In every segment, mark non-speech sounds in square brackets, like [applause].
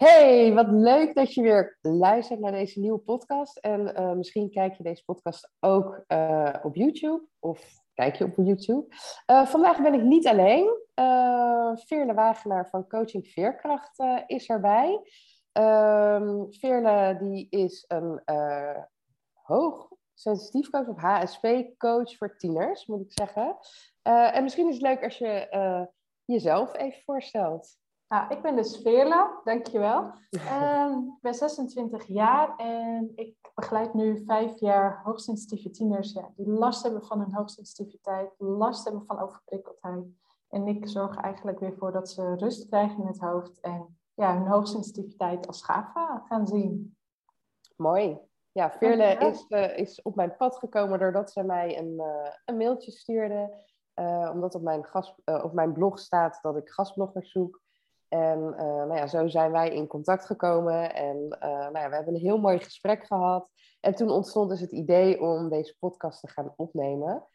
Hey, wat leuk dat je weer luistert naar deze nieuwe podcast. En uh, misschien kijk je deze podcast ook uh, op YouTube of kijk je op YouTube. Uh, vandaag ben ik niet alleen. Veerle Wagenaar van Coaching Veerkracht is erbij. Veerle die is een hoog sensitief coach of HSP coach voor tieners, moet ik zeggen. en misschien is het leuk als je jezelf even voorstelt. Nou, ik ben dus Veerle, dankjewel. Um, ik ben 26 jaar en ik begeleid nu vijf jaar hoogsensitieve tieners ja, die last hebben van hun hoogsensitiviteit, last hebben van overprikkeldheid. En ik zorg eigenlijk weer voor dat ze rust krijgen in het hoofd en ja, hun hoogsensitiviteit als gaaf gaan zien. Mooi. Ja, Veerle is, uh, is op mijn pad gekomen doordat ze mij een, uh, een mailtje stuurde. Uh, omdat op mijn, gas, op mijn blog staat dat ik gastbloggers zoek. En uh, nou ja, zo zijn wij in contact gekomen en uh, nou ja, we hebben een heel mooi gesprek gehad. En toen ontstond dus het idee om deze podcast te gaan opnemen.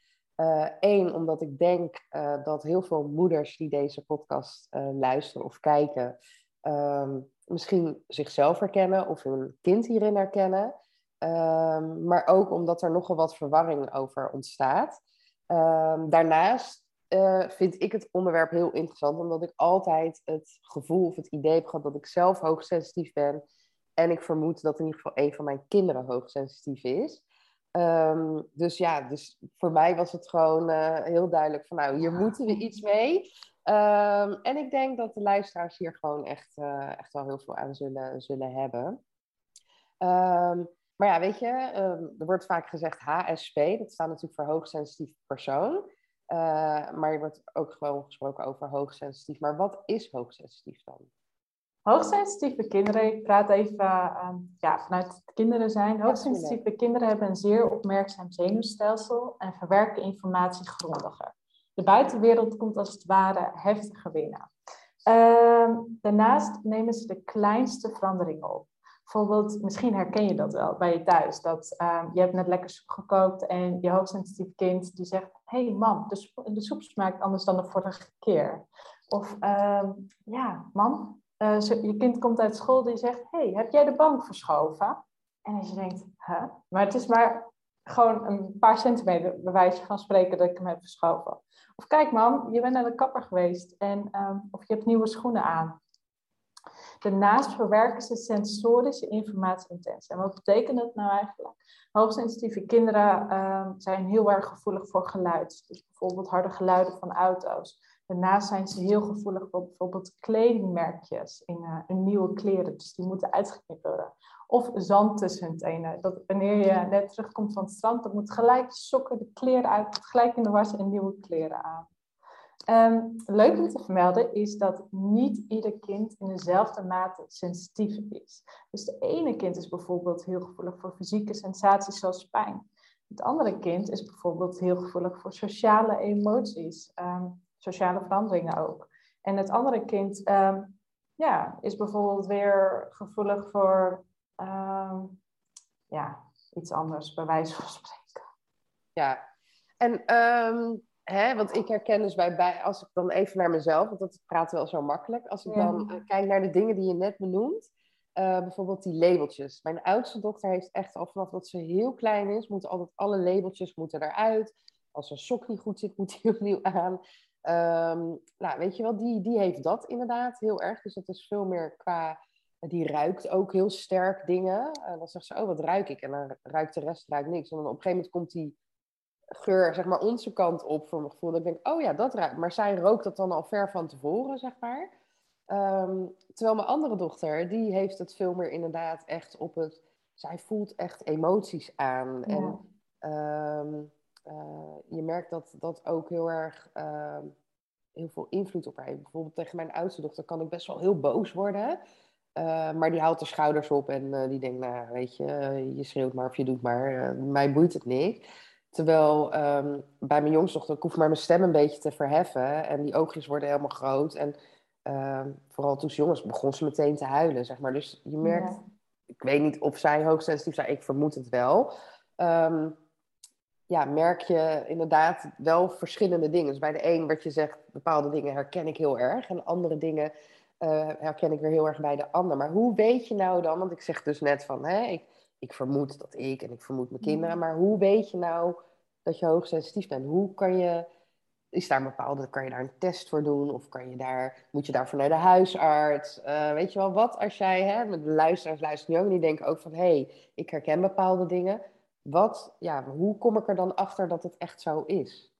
Eén, uh, omdat ik denk dat heel veel moeders die deze podcast luisteren of kijken, um, misschien zichzelf herkennen of hun kind hierin herkennen. Um, maar ook omdat er nogal wat verwarring over ontstaat. Um, daarnaast uh, vind ik het onderwerp heel interessant, omdat ik altijd het gevoel of het idee heb gehad dat ik zelf hoogsensitief ben. En ik vermoed dat in ieder geval een van mijn kinderen hoogsensitief is. Um, dus ja, dus voor mij was het gewoon uh, heel duidelijk van nou, hier moeten we iets mee. Um, en ik denk dat de luisteraars hier gewoon echt, uh, echt wel heel veel aan zullen, zullen hebben. Um, maar ja, weet je, er wordt vaak gezegd HSP, dat staat natuurlijk voor hoogsensitief persoon. Uh, maar je wordt ook gewoon gesproken over hoogsensitief. Maar wat is hoogsensitief dan? Hoogsensitieve kinderen, ik praat even uh, ja, vanuit het kinderen zijn. Hoogsensitieve kinderen hebben een zeer opmerkzaam zenuwstelsel en verwerken informatie grondiger. De buitenwereld komt als het ware heftiger binnen. Uh, daarnaast nemen ze de kleinste veranderingen op. Bijvoorbeeld, misschien herken je dat wel bij je thuis. Dat uh, je hebt net lekker gekookt en je hoogsensitief kind die zegt... hey mam, de, soep, de soep smaakt anders dan de vorige keer. Of uh, ja, mam, uh, je kind komt uit school die zegt... hey, heb jij de bank verschoven? En als je denkt, huh? Maar het is maar gewoon een paar centimeter bij van spreken dat ik hem heb verschoven. Of kijk mam, je bent naar de kapper geweest en, ehm, of je hebt nieuwe schoenen aan. Daarnaast verwerken ze sensorische informatie intens. En wat betekent dat nou eigenlijk? Hoogsensitieve kinderen uh, zijn heel erg gevoelig voor geluid. Dus bijvoorbeeld harde geluiden van auto's. Daarnaast zijn ze heel gevoelig voor bijvoorbeeld kledingmerkjes in, uh, in nieuwe kleren. Dus die moeten uitgeknipt worden. Of zand tussen hun tenen. Dat wanneer je net terugkomt van het strand, dan moet gelijk sokken, de kleren uit, gelijk in de was en nieuwe kleren aan. Um, leuk om te vermelden is dat niet ieder kind in dezelfde mate sensitief is. Dus de ene kind is bijvoorbeeld heel gevoelig voor fysieke sensaties zoals pijn. Het andere kind is bijvoorbeeld heel gevoelig voor sociale emoties, um, sociale veranderingen ook. En het andere kind um, ja, is bijvoorbeeld weer gevoelig voor ja, iets anders, bij wijze van [laughs] spreken. Ja, en Hè, want ik herken dus bij, bij, als ik dan even naar mezelf, want dat praat wel zo makkelijk. Als ik dan uh, kijk naar de dingen die je net benoemt, uh, bijvoorbeeld die labeltjes. Mijn oudste dochter heeft echt al vanaf dat ze heel klein is, moeten altijd alle labeltjes moeten eruit. Als een sok niet goed zit, moet die [laughs] opnieuw aan. Um, nou, weet je wel, die, die heeft dat inderdaad heel erg. Dus dat is veel meer qua, die ruikt ook heel sterk dingen. Uh, dan zegt ze, oh, wat ruik ik? En dan ruikt de rest ruikt niks. En dan op een gegeven moment komt die geur, zeg maar, onze kant op voor mijn gevoel. Dat ik denk, oh ja, dat ruikt. Maar zij rookt dat dan al ver van tevoren, zeg maar. Um, terwijl mijn andere dochter, die heeft het veel meer inderdaad echt op het... Zij voelt echt emoties aan. Ja. En um, uh, je merkt dat dat ook heel erg... Uh, heel veel invloed op haar heeft. Bijvoorbeeld tegen mijn oudste dochter kan ik best wel heel boos worden. maar die haalt de schouders op en die denkt, nou weet je, je schreeuwt maar of je doet maar. mij boeit het niet. Terwijl ehm, bij mijn jongste dochter, ik hoef maar mijn stem een beetje te verheffen. En die oogjes worden helemaal groot. En ehm, vooral toen ze jongens begon ze meteen te huilen, zeg maar. Dus je merkt, ik weet niet of zij hoogsensitief zijn, ik vermoed het wel. Ehm, ja, merk je inderdaad wel verschillende dingen. Dus bij de een wat je zegt, bepaalde dingen herken ik heel erg. En andere dingen uh, herken ik weer heel erg bij de ander. Maar hoe weet je nou dan, want ik zeg dus net van, hè, ik, ik vermoed dat ik en ik vermoed mijn kinderen. Maar hoe weet je nou dat je hoogsensitief bent? Hoe kan je, is daar een bepaalde, kan je daar een test voor doen? Of kan je daar, moet je daarvoor naar de huisarts? Uh, weet je wel, wat als jij, hè, met de luisteraars luisteren ook, die denken ook van, hé, hey, ik herken bepaalde dingen. Wat, ja, hoe kom ik er dan achter dat het echt zo is?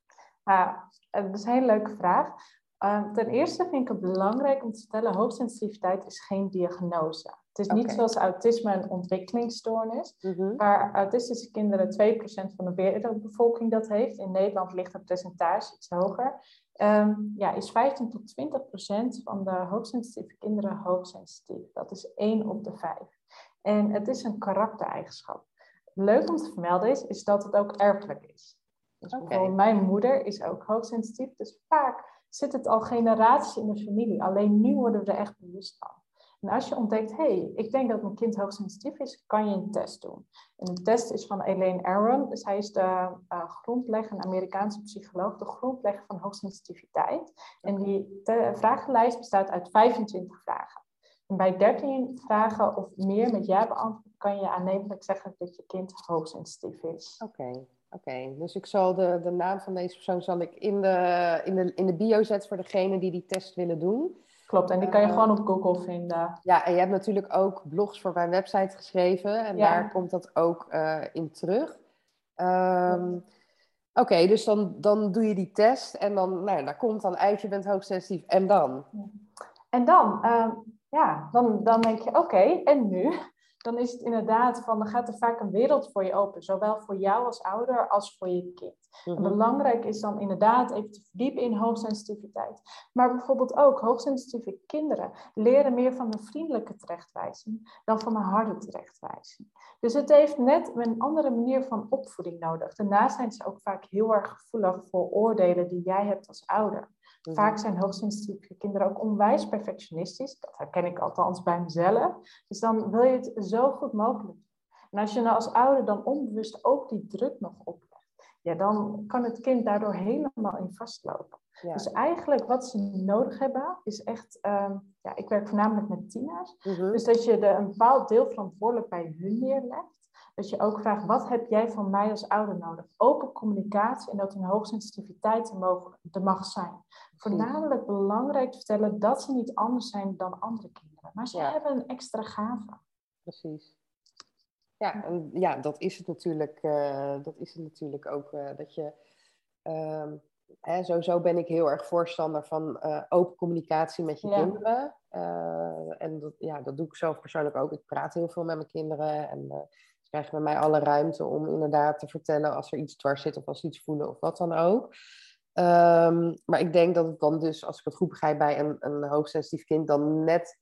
Ja, dat is een hele leuke vraag. Uh, ten eerste vind ik het belangrijk om te stellen, hoogsensitiviteit is geen diagnose. Het is niet zoals autisme een ontwikkelingsstoornis, mm waar autistische kinderen 2% van de wereldbevolking dat heeft. In Nederland ligt het percentage iets hoger. Um, ja, is 15 tot 20% van de hoogsensitieve kinderen hoogsensitief. Dat is 1 op de 5. En het is een karaktereigenschap. Leuk om te vermelden is, is dat het ook erfelijk is. Dus bijvoorbeeld mijn moeder is ook hoogsensitief, dus vaak zit het al generaties in de familie. Alleen nu worden we er echt bewust van. En als je ontdekt, hé, hey, ik denk dat mijn kind hoogsensitief is, kan je een test doen. En de test is van Elaine Aron. Dus hij is de uh, grondlegger, een Amerikaanse psycholoog, de grondlegger van hoogsensitiviteit. En die vragenlijst bestaat uit 25 vragen. En bij 13 vragen of meer met ja beantwoord, kan je aannemelijk zeggen dat je kind hoogsensitief is. Oké. Oké, dus ik zal de, de naam van deze persoon zal ik in de, in, de, in de bio zetten voor degene die die test willen doen. Klopt, en die kan je gewoon op Google vinden. Ja, en je hebt natuurlijk ook blogs voor mijn website geschreven. En daar komt dat ook uh, in terug. Um, Oké, dus dan, dan doe je die test en dan, nou, daar komt dan uit, je bent hoogsensitief. En dan? En dan, uh, ja, dan, dan denk je, oké, en nu? Dan is het inderdaad van, dan gaat er vaak een wereld voor je open. Zowel voor jou als ouder als voor je kind. Mm Belangrijk is dan inderdaad even te verdiepen in hoogsensitiviteit. Maar bijvoorbeeld ook hoogsensitieve kinderen leren meer van een vriendelijke terechtwijzing dan van een harde terechtwijzing. Dus het heeft net een andere manier van opvoeding nodig. Daarnaast zijn ze ook vaak heel erg gevoelig voor oordelen die jij hebt als ouder. Vaak mhm. zijn hoogsensitieve kinderen ook onwijs perfectionistisch. Dat herken ik althans bij mezelf. Dus dan wil je het zo goed mogelijk doen. En als je nou als ouder dan onbewust ook die druk nog oplegt, ja, dan kan het kind daardoor helemaal in vastlopen. Dus eigenlijk wat ze nodig hebben, is echt, ehm, ja, ik werk voornamelijk met tieners. Mhm. Dus dat je de, een bepaald deel verantwoordelijk bij hun neerlegt. Dat je ook vraagt, wat heb jij van mij als ouder nodig? Open communicatie en dat een hoogsensitiviteit er mag zijn. Voornamelijk belangrijk te vertellen dat ze niet anders zijn dan andere kinderen. Maar ze hebben een extra gave. Precies. Ja, en ja dat is het natuurlijk, uh, dat is het natuurlijk ook. Uh, dat je, uh, hè, sowieso ben ik heel erg voorstander van uh, open communicatie met je kinderen. en dat, ja, dat doe ik zelf persoonlijk ook. Ik praat heel veel met mijn kinderen. En ze krijgen bij mij alle ruimte om inderdaad te vertellen als er iets dwars zit of als ze iets voelen of wat dan ook. Um, maar ik denk dat het dan dus, als ik het goed begrijp, bij een, een hoogsensitief kind dan net,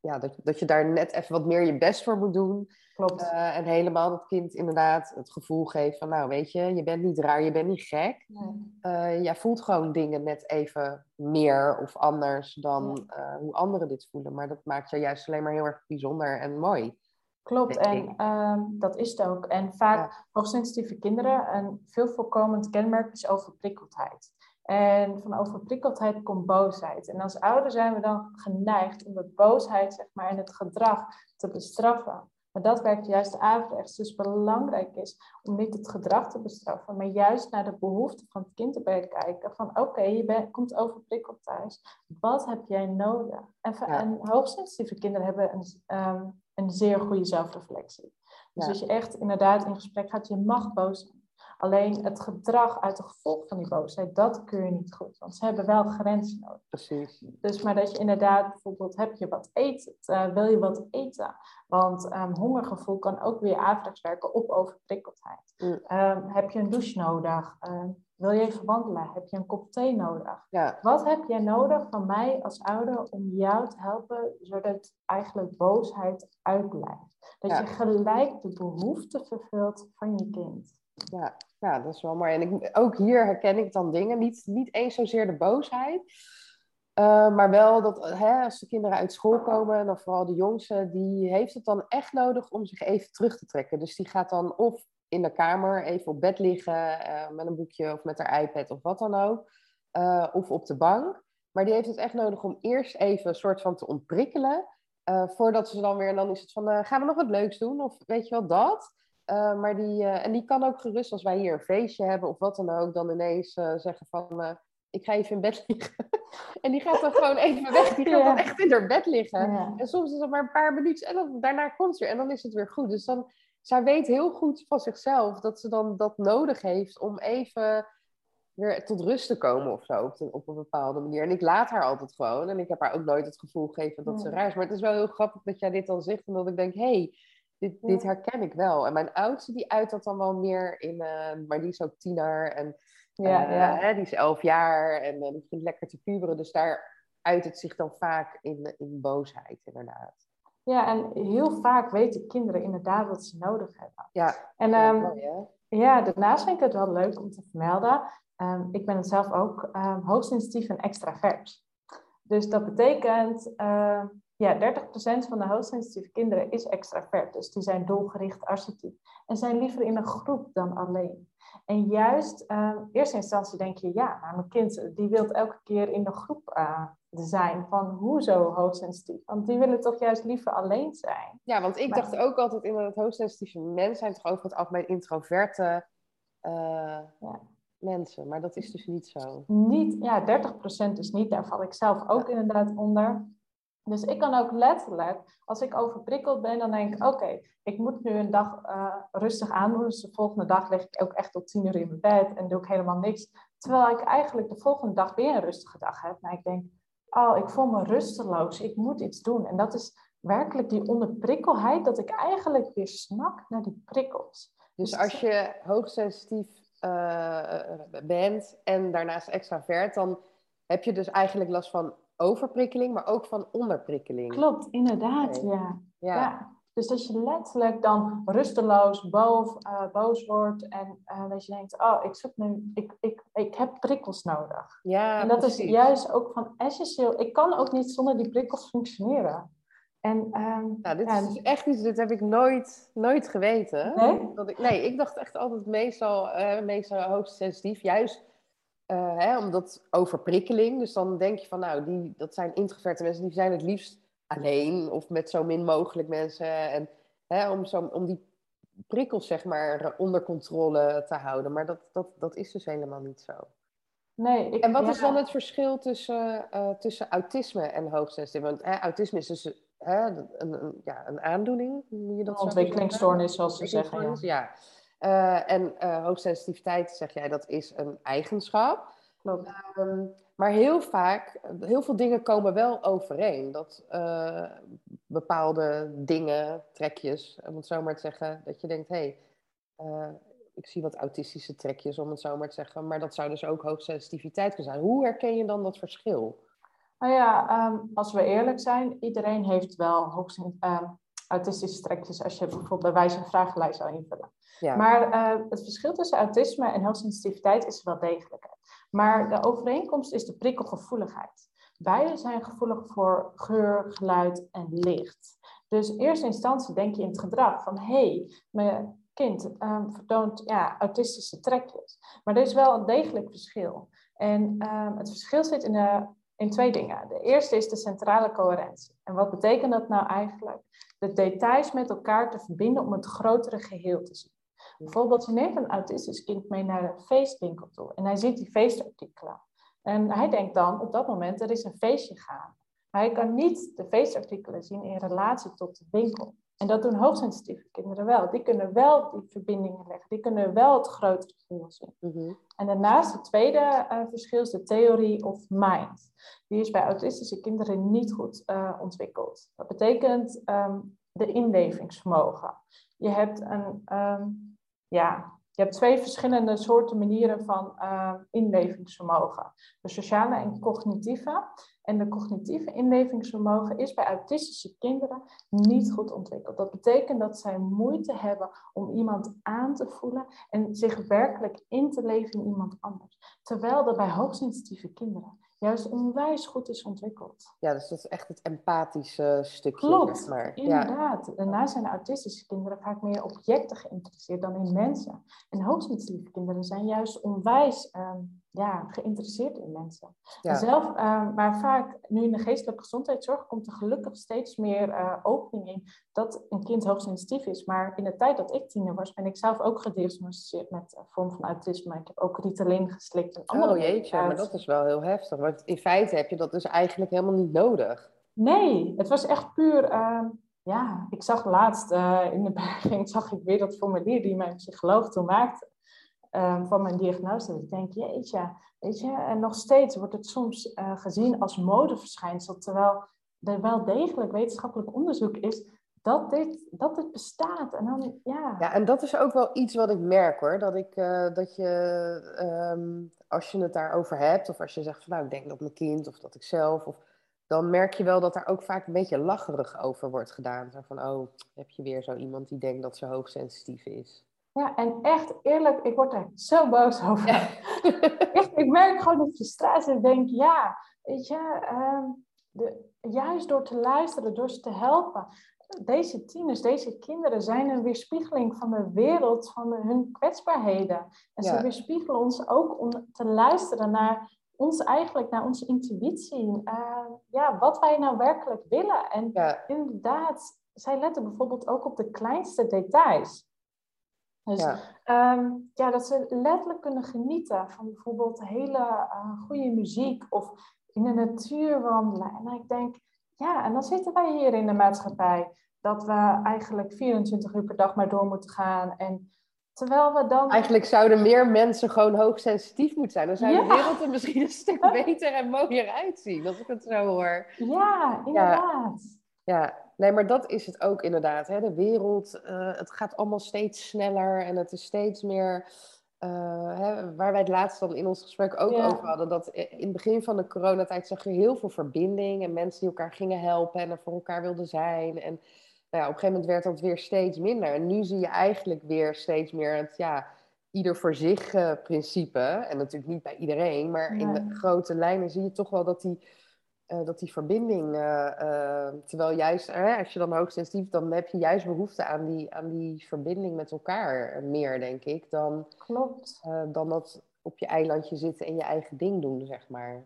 ja, dat, dat je daar net even wat meer je best voor moet doen. Klopt. Uh, en helemaal dat kind inderdaad het gevoel geeft van, nou weet je, je bent niet raar, je bent niet gek. Nee. Uh, jij voelt gewoon dingen net even meer of anders dan uh, hoe anderen dit voelen. Maar dat maakt je juist alleen maar heel erg bijzonder en mooi. Klopt, en um, dat is het ook. En vaak ja. hoogsensitieve kinderen, een veel voorkomend kenmerk is overprikkeldheid. En van overprikkeldheid komt boosheid. En als ouder zijn we dan geneigd om de boosheid zeg maar, en het gedrag te bestraffen. Maar dat werkt juist averechts. Dus belangrijk is om niet het gedrag te bestraffen, maar juist naar de behoeften van het kind te bekijken. Van oké, je bent, komt overprikkeld thuis. Wat heb jij nodig? En, en hoogsensitieve kinderen hebben een, um, een zeer goede zelfreflectie. Dus als je echt inderdaad in gesprek gaat, je mag boos zijn. Alleen het gedrag uit de gevolg van die boosheid, dat kun je niet goed. Want ze hebben wel grenzen nodig. Precies. Dus maar dat je inderdaad bijvoorbeeld, heb je wat eten? Uh, wil je wat eten? Want um, hongergevoel kan ook weer averechts werken op overprikkeldheid. Mm. Um, heb je een douche nodig? Um, Wil je even wandelen? Heb je een kop thee nodig? Ja. Wat heb jij nodig van mij als ouder om jou te helpen, zodat eigenlijk boosheid uitblijft? Dat je gelijk de behoefte vervult van je kind. Ja, ja dat is wel mooi. En ik, ook hier herken ik dan dingen. Niet, niet eens zozeer de boosheid. Uh, maar wel dat hè, als de kinderen uit school komen, dan vooral de jongste, die heeft het dan echt nodig om zich even terug te trekken. Dus die gaat dan of in de kamer even op bed liggen uh, met een boekje of met haar iPad of wat dan ook. Uh, of op de bank. Maar die heeft het echt nodig om eerst even een soort van te ontprikkelen. voordat ze dan weer, en dan is het van, gaan we nog wat leuks doen? Of weet je wel, dat. maar die, en die kan ook gerust, als wij hier een feestje hebben of wat dan ook, dan ineens zeggen van, ik ga even in bed [laughs] liggen. en die gaat dan gewoon even weg. Die gaat dan echt in haar bed liggen. En soms is het maar een paar minuutjes en dan, daarna komt ze weer en dan is het weer goed. Dus dan, zij weet heel goed van zichzelf dat ze dan dat nodig heeft om even weer tot rust te komen of zo, op, op een bepaalde manier. En ik laat haar altijd gewoon. En ik heb haar ook nooit het gevoel gegeven dat ze raar is. Maar het is wel heel grappig dat jij dit dan zegt. En dat ik denk, hé, hey, dit, dit herken ik wel. En mijn oudste, die uit dat dan wel meer in... Uh, maar die is ook tiener en ja, uh, ja. Hè, die is elf jaar. En uh, die begint lekker te puberen. Dus daar uit het zich dan vaak in, in boosheid, inderdaad. Ja, en heel vaak weten kinderen inderdaad wat ze nodig hebben. Ja, en, um, ja, daarnaast vind ik het wel leuk om te vermelden. Um, ik ben zelf ook um, hoogsensitief en extravert. Dus dat betekent, uh, ja, 30% van de hoogsensitieve kinderen is extravert. Dus die zijn doelgericht assertief. En zijn liever in een groep dan alleen. En juist, uh, in eerste instantie denk je, ja, maar mijn kind die wil elke keer in de groep uh, zijn. Van hoezo hoogsensitief? Want die willen toch juist liever alleen zijn. Ja, want ik dacht ook altijd in dat hoogsensitieve mensen zijn toch over het algemeen introverte uh, ja. mensen. Maar dat is dus niet zo. Niet, ja, 30% is niet. Daar val ik zelf ook ja. inderdaad onder. Dus ik kan ook letterlijk, als ik overprikkeld ben, dan denk ik, oké, ik moet nu een dag uh, rustig aandoen. Dus de volgende dag lig ik ook echt tot tien uur in mijn bed en doe ik helemaal niks. Terwijl ik eigenlijk de volgende dag weer een rustige dag heb. Maar ik denk, oh, ik voel me rusteloos, ik moet iets doen. En dat is werkelijk die onderprikkelheid, dat ik eigenlijk weer snak naar die prikkels. Dus, dus als je hoogsensitief uh, bent en daarnaast extravert, dan heb je dus eigenlijk last van overprikkeling, maar ook van onderprikkeling. Klopt, inderdaad, ja. ja. Dus dat je letterlijk dan rusteloos boos, uh, boos wordt en uh, dat je denkt, oh, ik zoek nu, ik, ik, ik heb prikkels nodig. Ja, en dat is juist ook van essentieel. Ik kan ook niet zonder die prikkels functioneren. En, nou, dit is dus echt iets, dit heb ik nooit, nooit geweten. Nee? Dat ik, nee, ik dacht echt altijd meestal, uh, meestal hoogsensitief, juist hè, omdat overprikkeling. Dus dan denk je van, nou, die, dat zijn introverte mensen, die zijn het liefst alleen of met zo min mogelijk mensen. En hè, om, zo, om die prikkels, zeg maar, onder controle te houden. Maar dat, dat, dat is dus helemaal niet zo. Nee, ik, en wat is dan het verschil tussen, uh, tussen autisme en hoogsensitief? Want hè, autisme is dus hè, een, een, ja, een aandoening, je dat Ontwikkelingsstoornis, zoals ze zeggen. Ja. ja. Uh, en uh, hoogsensitiviteit, zeg jij, dat is een eigenschap. Klopt. Um, maar heel vaak, heel veel dingen komen wel overeen. Dat uh, bepaalde dingen, trekjes, om het zo maar te zeggen, dat je denkt, hé, hey, ik zie wat autistische trekjes, om het zo maar te zeggen. Maar dat zou dus ook hoogsensitiviteit kunnen zijn. Hoe herken je dan dat verschil? Nou ja, um, als we eerlijk zijn, iedereen heeft wel hoogsensitiviteit. Um, autistische trekjes als je bijvoorbeeld bij wijze van vragenlijst zou invullen. Ja. Maar uh, het verschil tussen autisme en hoogsensitiviteit is wel degelijk. Maar de overeenkomst is de prikkelgevoeligheid. Beide zijn gevoelig voor geur, geluid en licht. Dus in eerste instantie denk je in het gedrag van hé, hey, mijn kind um, vertoont ja, autistische trekjes. Maar er is wel een degelijk verschil. En um, het verschil zit in de in twee dingen. De eerste is de centrale coherentie. En wat betekent dat nou eigenlijk? De details met elkaar te verbinden om het grotere geheel te zien. Bijvoorbeeld, je neemt een autistisch kind mee naar een feestwinkel toe en hij ziet die feestartikelen. En hij denkt dan op dat moment, er is een feestje gaan. Maar hij kan niet de feestartikelen zien in relatie tot de winkel. En dat doen hoogsensitieve kinderen wel. Die kunnen wel die verbindingen leggen. Die kunnen wel het grotere geheel zien. Mhm. En daarnaast het tweede uh, verschil is de theorie of mind. Die is bij autistische kinderen niet goed uh, ontwikkeld. Dat betekent um, de inlevingsvermogen. Je hebt een, um, ja, je hebt twee verschillende soorten manieren van uh, inlevingsvermogen. De sociale en cognitieve. En de cognitieve inlevingsvermogen is bij autistische kinderen niet goed ontwikkeld. Dat betekent dat zij moeite hebben om iemand aan te voelen en zich werkelijk in te leven in iemand anders. Terwijl dat bij hoogsensitieve kinderen juist onwijs goed is ontwikkeld. Ja, dus dat is echt het empathische stukje. Klopt, zeg maar. inderdaad. Ja. Daarna zijn autistische kinderen vaak meer objecten geïnteresseerd dan in mensen. En hoogsensitieve kinderen zijn juist onwijs ehm, ja, geïnteresseerd in mensen. Zelf, uh, maar vaak nu in de geestelijke gezondheidszorg komt er gelukkig steeds meer uh, opening in dat een kind hoogsensitief is. Maar in de tijd dat ik tiener was, ben ik zelf ook gediagnosticeerd met een vorm van autisme. Ik heb ook Ritalin geslikt. En andere oh jeetje, maar dat is wel heel heftig. Want in feite heb je dat dus eigenlijk helemaal niet nodig. Nee, het was echt puur... Uh, ja, ik zag laatst uh, in de berging, [laughs] zag ik weer dat formulier die mijn psycholoog toen maakte. Ehm, van mijn diagnose. Ik denk, jeetje, weet je, en nog steeds wordt het soms uh, gezien als modeverschijnsel, terwijl er wel degelijk wetenschappelijk onderzoek is dat dit, dat dit bestaat. En dan, ja. ja, en dat is ook wel iets wat ik merk hoor. Dat, ik, uh, dat je, um, als je het daarover hebt, of als je zegt van nou, ik denk dat mijn kind of dat ik zelf, of, dan merk je wel dat daar ook vaak een beetje lacherig over wordt gedaan. Zo van, oh, heb je weer zo iemand die denkt dat ze hoogsensitief is. Ja, en echt eerlijk, ik word er zo boos over. [laughs] echt, ik merk gewoon de frustratie en denk, ja, weet je, uh, de, juist door te luisteren, door ze te helpen. Deze tieners, deze kinderen zijn een weerspiegeling van de wereld, van hun kwetsbaarheden. En ze weerspiegelen ons ook om te luisteren naar ons eigenlijk, naar onze intuïtie. Uh, ja, wat wij nou werkelijk willen. En inderdaad, zij letten bijvoorbeeld ook op de kleinste details. Dus ja. Ehm, ja, dat ze letterlijk kunnen genieten van bijvoorbeeld hele uh, goede muziek of in de natuur wandelen. En ik denk, ja, en dan zitten wij hier in de maatschappij dat we eigenlijk 24 uur per dag maar door moeten gaan. En terwijl we dan. Eigenlijk zouden meer mensen gewoon hoogsensitief moeten zijn. Dan zou de wereld er misschien een stuk [laughs] beter en mooier uitzien, als ik het zo hoor. Ja, inderdaad. Ja, nee, maar dat is het ook inderdaad. Hè? De wereld, uh, het gaat allemaal steeds sneller en het is steeds meer. Uh, hè, waar wij het laatst dan in ons gesprek ook over hadden, dat in het begin van de coronatijd zag je heel veel verbinding en mensen die elkaar gingen helpen en er voor elkaar wilden zijn. En nou ja, op een gegeven moment werd dat weer steeds minder. En nu zie je eigenlijk weer steeds meer het ja, ieder voor zich uh, principe. En natuurlijk niet bij iedereen, maar in de grote lijnen zie je toch wel dat die uh, dat die verbinding, uh, terwijl juist, als je dan hoogsensitief, dan heb je juist behoefte aan die, aan die verbinding met elkaar meer, denk ik, dan, Klopt. dan dat op je eilandje zitten en je eigen ding doen, zeg maar.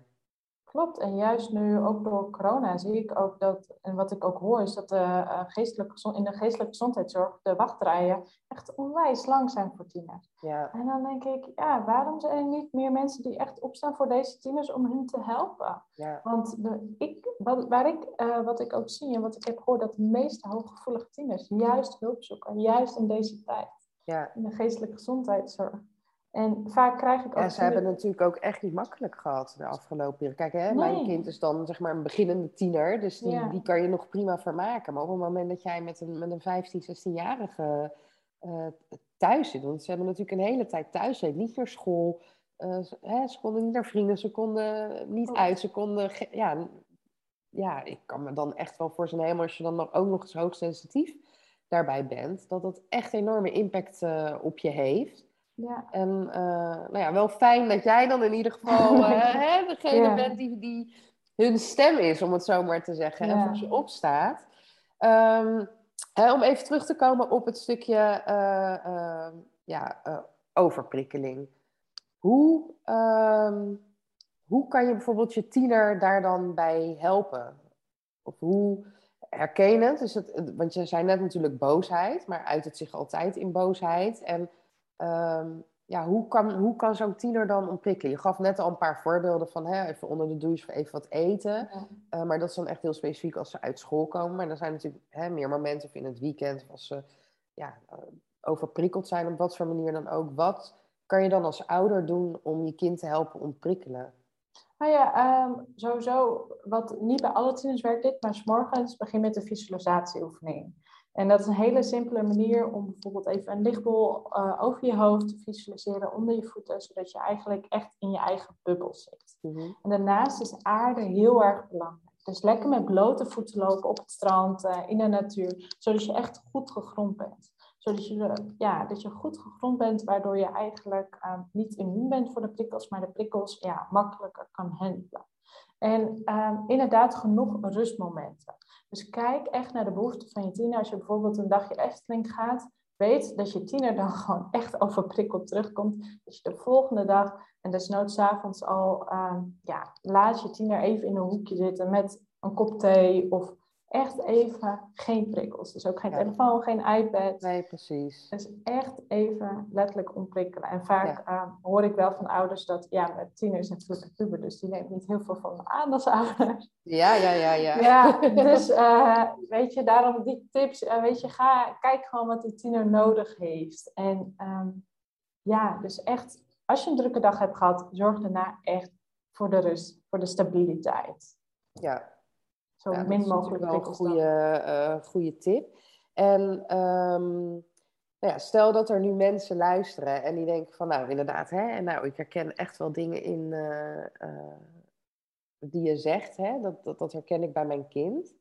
Klopt, en juist nu ook door corona zie ik ook dat, en wat ik ook hoor, is dat de, uh, geestelijke, in de geestelijke gezondheidszorg de wachtrijen echt onwijs lang zijn voor tieners. Ja. En dan denk ik, ja, waarom zijn er niet meer mensen die echt opstaan voor deze tieners om hen te helpen? Ja. Want de, ik, wat, waar ik, uh, wat ik ook zie en wat ik heb gehoord, dat de meeste hooggevoelige tieners juist hulp zoeken, juist in deze tijd. Ja. In de geestelijke gezondheidszorg. En vaak krijg ik ook... Ja, ze hebben het natuurlijk ook echt niet makkelijk gehad de afgelopen periode. Kijk, hè, mijn kind is dan zeg maar een beginnende tiener, dus die, die kan je nog prima vermaken. Maar op het moment dat jij met een, met een 15, 16-jarige uh, thuis zit, want ze hebben natuurlijk een hele tijd thuis, ze niet naar school, uh, hè, ze konden niet naar vrienden, ze konden niet uit, ze konden... Ja, ja, ik kan me dan echt wel voor zijn helemaal, als je dan ook nog eens hoogsensitief daarbij bent, dat dat echt enorme impact uh, op je heeft. Ja. En uh, nou ja, wel fijn dat jij dan in ieder geval uh, [laughs] hè, degene ja. bent die, die hun stem is, om het zo maar te zeggen, ja. en voor ze opstaat. Um, hè, om even terug te komen op het stukje uh, ja, overprikkeling. Hoe, um, hoe kan je bijvoorbeeld je tiener daar dan bij helpen? Of hoe herken je het? Het? Want je zei net natuurlijk boosheid, maar uit het zich altijd in boosheid. En Um, ja, hoe kan, hoe kan zo'n tiener dan ontwikkelen? Je gaf net al een paar voorbeelden van hè, even onder de douche, even wat eten. Ja. Uh, maar dat is dan echt heel specifiek als ze uit school komen. Maar er zijn natuurlijk hè, meer momenten of in het weekend of als ze ja, uh, overprikkeld zijn op wat voor manier dan ook. Wat kan je dan als ouder doen om je kind te helpen ontprikkelen? Nou ja, um, sowieso, wat niet bij alle tieners werkt dit, maar s morgens begin met de visualisatieoefening. En dat is een hele simpele manier om bijvoorbeeld even een lichtbol uh, over je hoofd te visualiseren onder je voeten, zodat je eigenlijk echt in je eigen bubbel zit. Mhm. En daarnaast is aarde heel erg belangrijk. Dus lekker met blote voeten lopen op het strand, uh, in de natuur, zodat je echt goed gegrond bent. Zodat je, ja, dat je goed gegrond bent, waardoor je eigenlijk uh, niet immuun bent voor de prikkels, maar de prikkels ja, makkelijker kan handelen. En uh, inderdaad genoeg rustmomenten. Dus kijk echt naar de behoeften van je tiener. Als je bijvoorbeeld een dagje Efteling gaat, weet dat je tiener dan [laughs] gewoon echt overprikkeld terugkomt. Dat je de volgende dag en desnoods avonds al, uh, ja, laat je tiener even in een hoekje zitten met een kop thee of echt even geen prikkels. Dus ook geen telefoon, geen iPad. Nee, precies. Dus echt even letterlijk ontprikkelen. En vaak ehm, hoor ik wel van ouders dat, ja, mijn tiener is natuurlijk een puber, dus die neemt niet heel veel van me aan als ouder. Ja, ja, ja, ja. Ja, [laughs] dus uh, weet je, daarom die tips, uh, weet je, ga, kijk gewoon wat die tiener nodig heeft. En um, ja, dus echt, als je een drukke dag hebt gehad, zorg daarna echt voor de rust, voor de stabiliteit. Ja, zo min mogelijk wel een goede, uh, goede tip. En um, nou ja, stel dat er nu mensen luisteren en die denken van nou inderdaad, hè, nou, ik herken echt wel dingen in uh, uh, die je zegt, hè, dat, dat, dat herken ik bij mijn kind.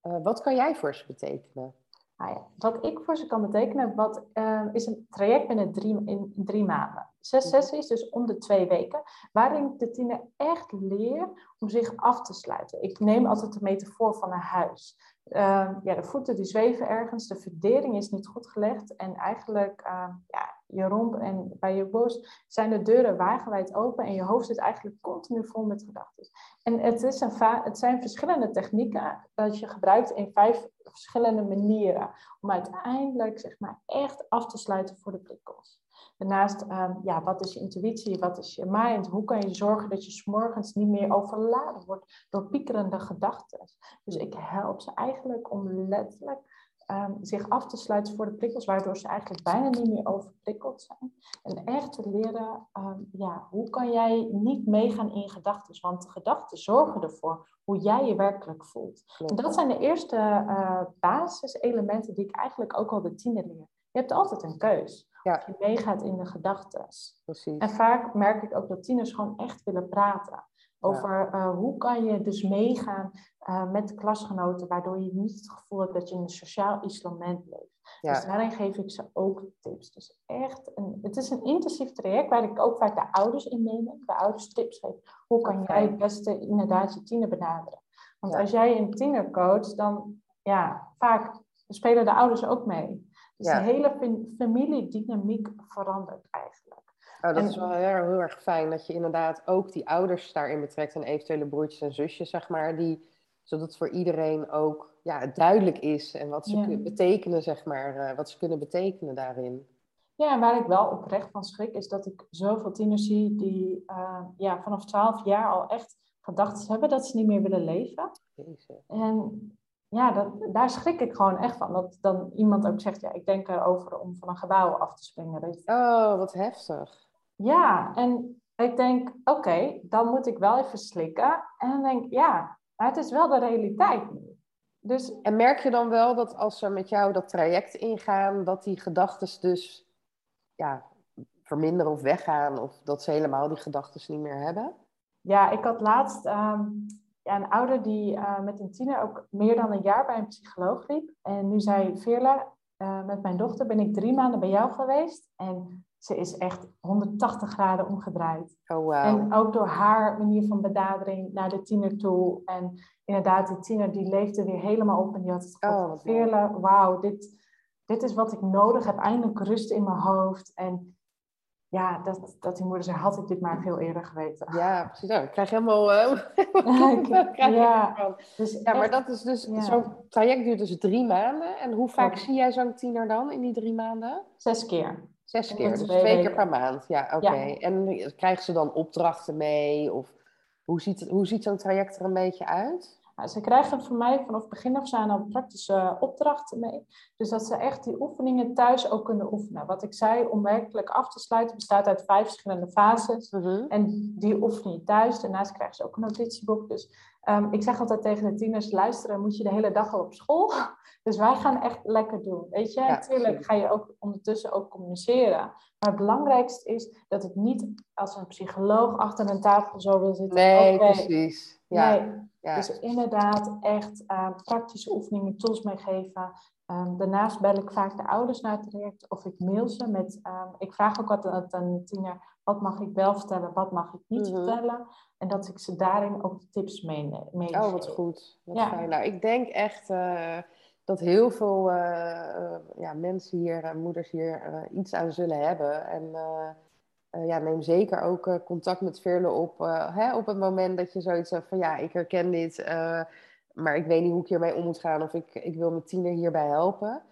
wat kan jij voor ze betekenen? Nou ja, wat ik voor ze kan betekenen, wat, is een traject binnen drie, in drie maanden. Zes mhm. sessies, dus om de twee weken, waarin de tiener echt leert om zich af te sluiten. Ik neem altijd de metafoor van een huis. Uh, ja, de voeten die zweven ergens, de verdering is niet goed gelegd en eigenlijk uh, ja, je romp en bij je borst zijn de deuren wagenwijd open en je hoofd zit eigenlijk continu vol met gedachten. En het, is een het zijn verschillende technieken dat je gebruikt in vijf verschillende manieren om uiteindelijk zeg maar, echt af te sluiten voor de prikkels. Daarnaast, um, ja, wat is je intuïtie, wat is je mind? Hoe kan je zorgen dat je s'morgens niet meer overladen wordt door piekerende gedachten? Dus ik help ze eigenlijk om letterlijk um, zich af te sluiten voor de prikkels, waardoor ze eigenlijk bijna niet meer overprikkeld zijn. En echt te leren, um, ja, hoe kan jij niet meegaan in gedachten? Want de gedachten zorgen ervoor hoe jij je werkelijk voelt. En dat zijn de eerste uh, basiselementen die ik eigenlijk ook al de tiener leer. Je hebt altijd een keus. Ja. Of je meegaat in de gedachten. En vaak merk ik ook dat tieners gewoon echt willen praten. Over uh, hoe kan je dus meegaan uh, met klasgenoten, waardoor je niet het gevoel hebt dat je in een sociaal isolement leeft. Dus daarin geef ik ze ook tips. Dus echt, een, het is een intensief traject waar ik ook vaak de ouders in neem. De ouders tips geef. Hoe kan jij het beste inderdaad je tiener benaderen? Want als jij een tiener coacht, dan ja, vaak spelen de ouders ook mee. Dus de hele familiedynamiek verandert eigenlijk. Oh, dat is wel heel, heel, erg fijn dat je inderdaad ook die ouders daarin betrekt en eventuele broertjes en zusjes, zeg maar, die, zodat het voor iedereen ook ja, duidelijk is en wat ze kunnen betekenen, zeg maar, uh, wat ze kunnen betekenen daarin. Ja, en waar ik wel oprecht van schrik is dat ik zoveel tieners zie die uh, ja, vanaf 12 jaar al echt gedachten hebben dat ze niet meer willen leven. Jezus. En ja, dat, daar schrik ik gewoon echt van. Dat dan iemand ook zegt, ja, ik denk erover om van een gebouw af te springen. Oh, wat heftig. Ja, en ik denk, oké, dan moet ik wel even slikken. En dan denk ik, ja, maar het is wel de realiteit nu. Dus... En merk je dan wel dat als ze met jou dat traject ingaan, dat die gedachten dus ja, verminderen of weggaan, of dat ze helemaal die gedachten niet meer hebben? Ja, ik had laatst ehm, ja, een ouder die uh, met een tiener ook meer dan een jaar bij een psycholoog liep. En nu zei Veerle, uh, met mijn dochter ben ik drie maanden bij jou geweest. En ze is echt 180 graden omgedraaid. Oh, wow. En ook door haar manier van benadering naar de tiener toe. En inderdaad, die tiener die leefde weer helemaal op. En die had het gevoel oh, Veerle, wauw, dit, dit is wat ik nodig heb. Eindelijk rust in mijn hoofd. En ja, dat, dat die moeder zei, had ik dit maar veel eerder geweten. Ja, precies. Nou, ik krijg helemaal... [laughs] [laughs] Uh, ja, dus ja, maar dat is dus... Zo'n traject duurt dus drie maanden. En hoe vaak zie jij zo'n tiener dan in die drie maanden? Zes keer. Zes keer, dus twee keer per maand. Ja, oké. En krijgen ze dan opdrachten mee? Of hoe ziet, hoe ziet zo'n traject er een beetje uit? Nou, ze krijgen van mij vanaf begin af aan al praktische opdrachten mee. Dus dat ze echt die oefeningen thuis ook kunnen oefenen. Wat ik zei, om werkelijk af te sluiten, bestaat uit vijf verschillende fases. Mhm. En die oefen je thuis. Daarnaast krijgen ze ook een notitieboek. Dus ehm, ik zeg altijd tegen de tieners, luisteren moet je de hele dag al op school. [laughs] Dus wij gaan echt lekker doen. Weet je, natuurlijk ga je ook ondertussen ook communiceren. Maar het belangrijkste is dat het niet als een psycholoog achter een tafel zo wil zitten. Nee, precies. Ja, Nee, ja. dus inderdaad echt eh, praktische oefeningen, tools meegeven. Ehm, daarnaast bel ik vaak de ouders naar het traject of ik mail ze met... ehm, ik vraag ook altijd aan de tiener, wat mag ik wel vertellen, wat mag ik niet Mhm. vertellen. En dat ik ze daarin ook tips mee, mee Oh, wat goed. Wat Ja. fijn. Nou, ik denk echt eh, dat heel veel eh, eh, ja, mensen hier, moeders hier, eh, iets aan zullen hebben. En eh, ja, neem zeker ook eh, contact met Veerle op, eh, hè, op het moment dat je zoiets hebt van ja, ik herken dit, maar ik weet niet hoe ik hiermee om moet gaan of ik, ik wil mijn tiener hierbij helpen.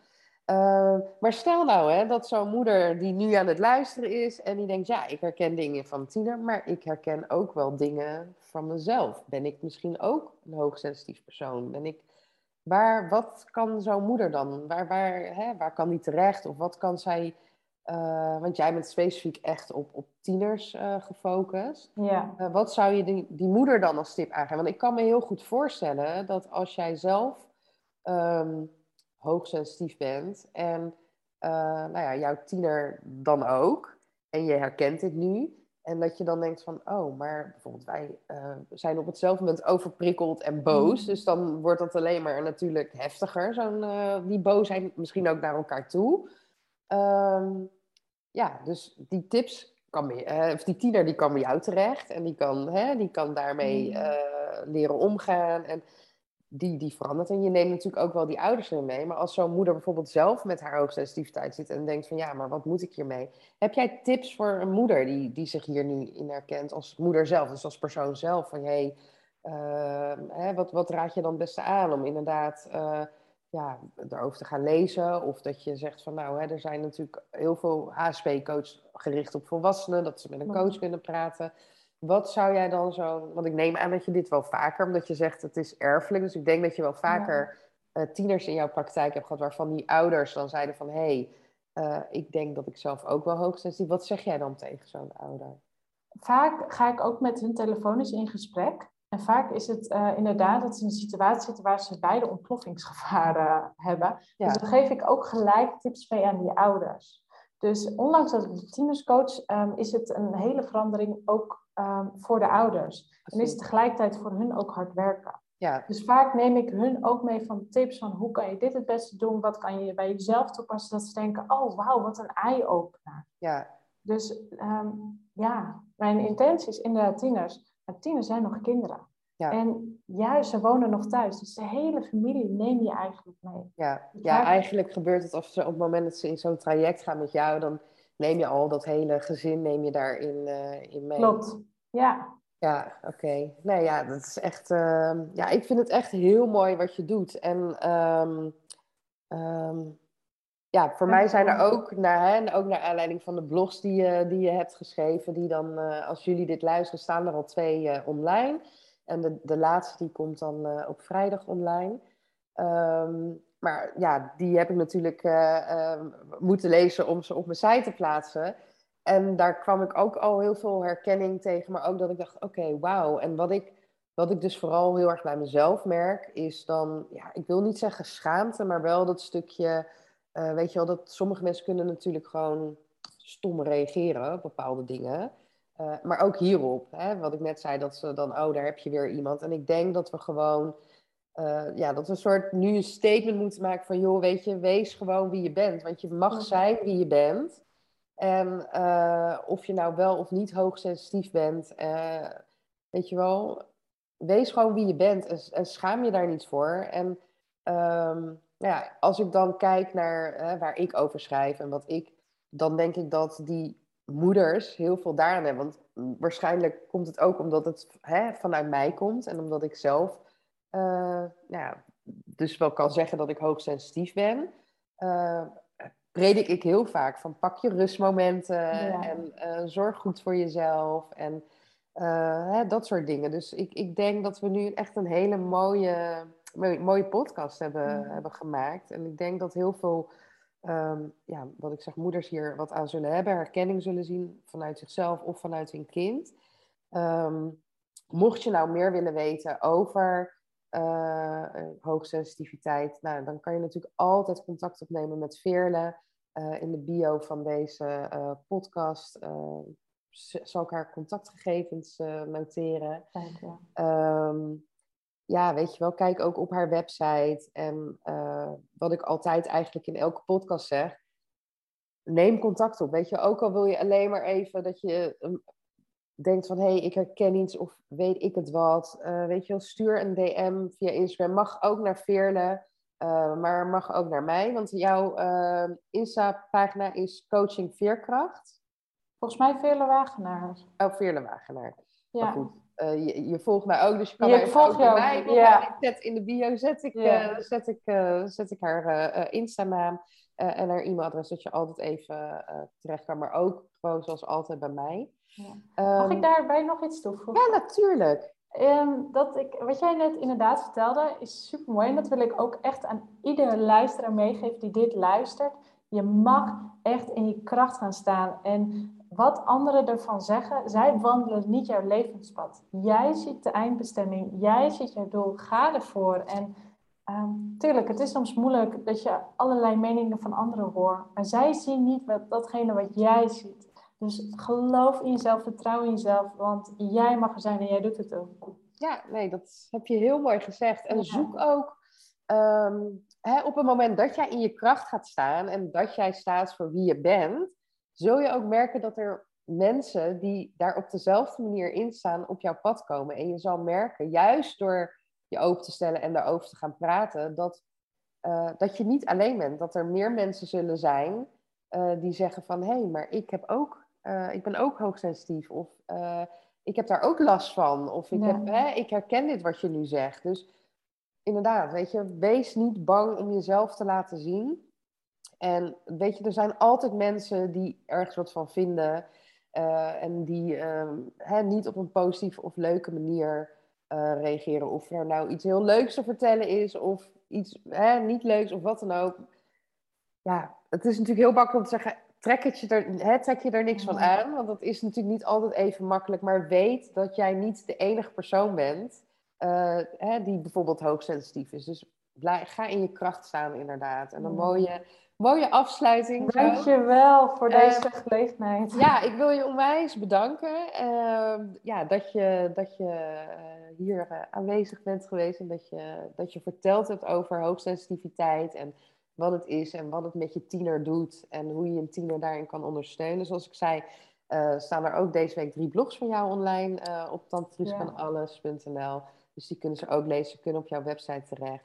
Maar stel nou hè, dat zo'n moeder die nu aan het luisteren is en die denkt, ja, ik herken dingen van tiener, maar ik herken ook wel dingen van mezelf. Ben ik misschien ook een hoogsensitief persoon? Ben ik, waar, wat kan zo'n moeder dan? Waar, waar, hè, waar kan die terecht? Of wat kan zij, eh, want jij bent specifiek echt op, op tieners eh, gefocust. Ja, Eh, wat zou je die, die moeder dan als tip aangeven? Want ik kan me heel goed voorstellen dat als jij zelf ehm, hoogsensitief bent en nou ja, jouw tiener dan ook, en je herkent dit nu, en dat je dan denkt van, oh, maar bijvoorbeeld wij zijn op hetzelfde moment overprikkeld en boos, Mm. dus dan wordt dat alleen maar natuurlijk heftiger, zo'n, die boosheid, misschien ook naar elkaar toe. Ehm, ja, dus die tips kan bij, eh, of die tiener die kan bij jou terecht en die kan, hè, die kan daarmee Mm. eh, leren omgaan en die, die verandert. En je neemt natuurlijk ook wel die ouders erin mee. Maar als zo'n moeder bijvoorbeeld zelf met haar hoogsensitiviteit zit en denkt van ja, maar wat moet ik hiermee? Heb jij tips voor een moeder die, die zich hier nu in herkent als moeder zelf, dus als persoon zelf? Van hey, eh, hè, wat, wat raad je dan het beste aan om inderdaad eh, ja, erover te gaan lezen? Of dat je zegt van nou, hè, er zijn natuurlijk heel veel HSP-coaches gericht op volwassenen, dat ze met een coach Mhm. kunnen praten. Wat zou jij dan zo... Want ik neem aan dat je dit wel vaker... Omdat je zegt het is erfelijk. Dus ik denk dat je wel vaker eh, tieners in jouw praktijk hebt gehad... waarvan die ouders dan zeiden van... hé, hey, eh, ik denk dat ik zelf ook wel hoogsensitief... Wat zeg jij dan tegen zo'n ouder? vaak ga ik ook met hun telefonisch in gesprek. En vaak is het eh, inderdaad dat ze in een situatie zitten waar ze beide ontploffingsgevaren hebben. Ja. Dus dan geef ik ook gelijk tips mee aan die ouders. Dus ondanks dat ik de tienerscoach, ehm, is het een hele verandering ook ehm, voor de ouders. En is het tegelijkertijd voor hun ook hard werken. Ja, Dus vaak neem ik hun ook mee van tips van hoe kan je dit het beste doen, wat kan je bij jezelf toepassen, dat ze denken, oh wauw, wat een eye-opener. ja, Dus ehm, ja, mijn intentie is inderdaad tieners. Maar tieners zijn nog kinderen. Ja. En juist, ze wonen nog thuis. Dus de hele familie neem je eigenlijk mee. ja. Ja eigenlijk gebeurt het als ze op het moment dat ze in zo'n traject gaan met jou... dan neem je al dat hele gezin neem je daarin eh, in mee. Klopt. Ja, Ja, oké. Nee, ja, dat is echt. ehm, ja, ik vind het echt heel mooi wat je doet. En ehm, ja, voor mij zijn er ook, naar, hè, en ook naar aanleiding van de blogs die je, die je hebt geschreven, die dan, eh, als jullie dit luisteren, staan er al twee eh, online. En de, de laatste die komt dan eh, op vrijdag online. Ehm, maar ja, die heb ik natuurlijk eh, ehm, moeten lezen om ze op mijn site te plaatsen. En daar kwam ik ook al heel veel herkenning tegen, maar ook dat ik dacht, oké, wauw. En wat ik, wat ik dus vooral heel erg bij mezelf merk, is dan, ja, ik wil niet zeggen schaamte, maar wel dat stukje, eh, weet je wel, dat sommige mensen kunnen natuurlijk gewoon stom reageren op bepaalde dingen. Eh, maar ook hierop, hè, wat ik net zei, dat ze dan, oh, daar heb je weer iemand. En ik denk dat we gewoon, eh, ja, dat we een soort nu een statement moeten maken van, joh, weet je, wees gewoon wie je bent. Want je mag zijn wie je bent. En of je nou wel of niet hoogsensitief bent, weet je wel, wees gewoon wie je bent en, en schaam je daar niet voor. En ehm, nou ja, als ik dan kijk naar eh, waar ik over schrijf en wat ik, dan denk ik dat die moeders heel veel daaraan hebben. Want waarschijnlijk komt het ook omdat het hè, vanuit mij komt en omdat ik zelf, eh, nou ja, dus wel kan zeggen dat ik hoogsensitief ben. Eh, predik ik heel vaak van pak je rustmomenten Ja. en zorg goed voor jezelf. En hè, dat soort dingen. Dus ik, ik denk dat we nu echt een hele mooie, mooie podcast hebben, Mm. hebben gemaakt. En ik denk dat heel veel, ehm, ja, wat ik zeg, moeders hier wat aan zullen hebben, herkenning zullen zien vanuit zichzelf of vanuit hun kind. Ehm, mocht je nou meer willen weten over eh, eh, hoogsensitiviteit, nou, dan kan je natuurlijk altijd contact opnemen met Veerle. Eh, in de bio van deze eh, podcast eh, zal ik haar contactgegevens eh, noteren. Kijk, ja. Ehm, ja, weet je wel, kijk ook op haar website. En eh, wat ik altijd eigenlijk in elke podcast zeg, neem contact op. Weet je, ook al wil je alleen maar even dat je ehm, denkt van, hé, hey, ik herken iets of weet ik het wat. Eh, weet je wel, stuur een DM via Instagram. Mag ook naar Veerle, maar mag ook naar mij. Want jouw eh, Insta-pagina is Coaching Veerkracht. Volgens mij Veerle Wagenaar. Oh, Veerle Wagenaar. Maar Ja. goed, eh, je, je volgt mij ook, dus je kan mij ook bij ja. Ik zet in de bio zet ik, Ja. eh, zet ik, eh, zet ik haar en haar e-mailadres, dat je altijd even terecht kan. Maar ook gewoon zoals altijd bij mij. Ja. Mag Ehm, ik daarbij nog iets toevoegen? Ja, natuurlijk. Ehm, dat ik, wat jij net inderdaad vertelde, is super mooi. En dat wil ik ook echt aan iedere luisteraar meegeven die dit luistert. Je mag echt in je kracht gaan staan. En wat anderen ervan zeggen, zij wandelen niet jouw levenspad. Jij ziet de eindbestemming, jij ziet jouw doel, ga ervoor. En ehm, tuurlijk, het is soms moeilijk dat je allerlei meningen van anderen hoort. Maar zij zien niet wat, datgene wat jij ziet. Dus geloof in jezelf, vertrouw in jezelf, want jij mag er zijn en jij doet het ook. Ja, nee, dat heb je heel mooi gezegd. En Ja. zoek ook ehm, hè, op het moment dat jij in je kracht gaat staan en dat jij staat voor wie je bent, zul je ook merken dat er mensen die daar op dezelfde manier in staan op jouw pad komen. En je zal merken, juist door je open te stellen en daarover te gaan praten, dat, eh, dat je niet alleen bent. Dat er meer mensen zullen zijn eh, die zeggen van, hé, hey, maar ik, heb ook, eh, ik ben ook hoogsensitief. Of ik heb daar ook last van. Of ik, Ja. heb, hè, ik herken dit wat je nu zegt. Dus inderdaad, weet je, wees niet bang om jezelf te laten zien. En weet je, er zijn altijd mensen die ergens wat van vinden. eh, en die ehm, hè, niet op een positieve of leuke manier eh, reageren. Of er nou iets heel leuks te vertellen is, of iets hè, niet leuks, of wat dan ook. Ja, het is natuurlijk heel makkelijk om te zeggen, trek, het je er, hè, trek je er niks van Ja. aan. Want dat is natuurlijk niet altijd even makkelijk. Maar weet dat jij niet de enige persoon bent eh, hè, die bijvoorbeeld hoogsensitief is. Dus blij, ga in je kracht staan inderdaad. En een Ja. mooie, mooie afsluiting. zo. Dankjewel voor Eh, deze gelegenheid. Ja, ik wil je onwijs bedanken. Ehm, ja, dat je, dat je eh, hier eh, aanwezig bent geweest en dat je, dat je verteld hebt over hoogsensitiviteit en wat het is en wat het met je tiener doet en hoe je een tiener daarin kan ondersteunen. Zoals ik zei, eh, staan er ook deze week drie blogs van jou online op tantruusvanalles.nl. Dus die kunnen ze ook lezen, ze kunnen op jouw website terecht.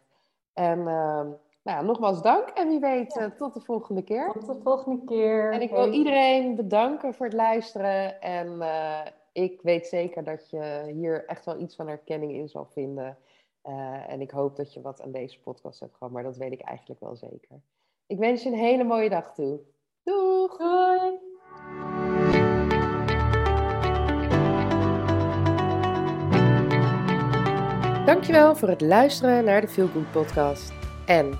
En ehm, nou ja, nogmaals dank en wie weet eh, tot de volgende keer. Tot de volgende keer. En ik wil Hey. iedereen bedanken voor het luisteren. En eh, ik weet zeker dat je hier echt wel iets van herkenning in zal vinden. Eh, en ik hoop dat je wat aan deze podcast hebt gehad, maar dat weet ik eigenlijk wel zeker. Ik wens je een hele mooie dag toe. Doeg! Doei! Dankjewel voor het luisteren naar de Feel Good podcast. En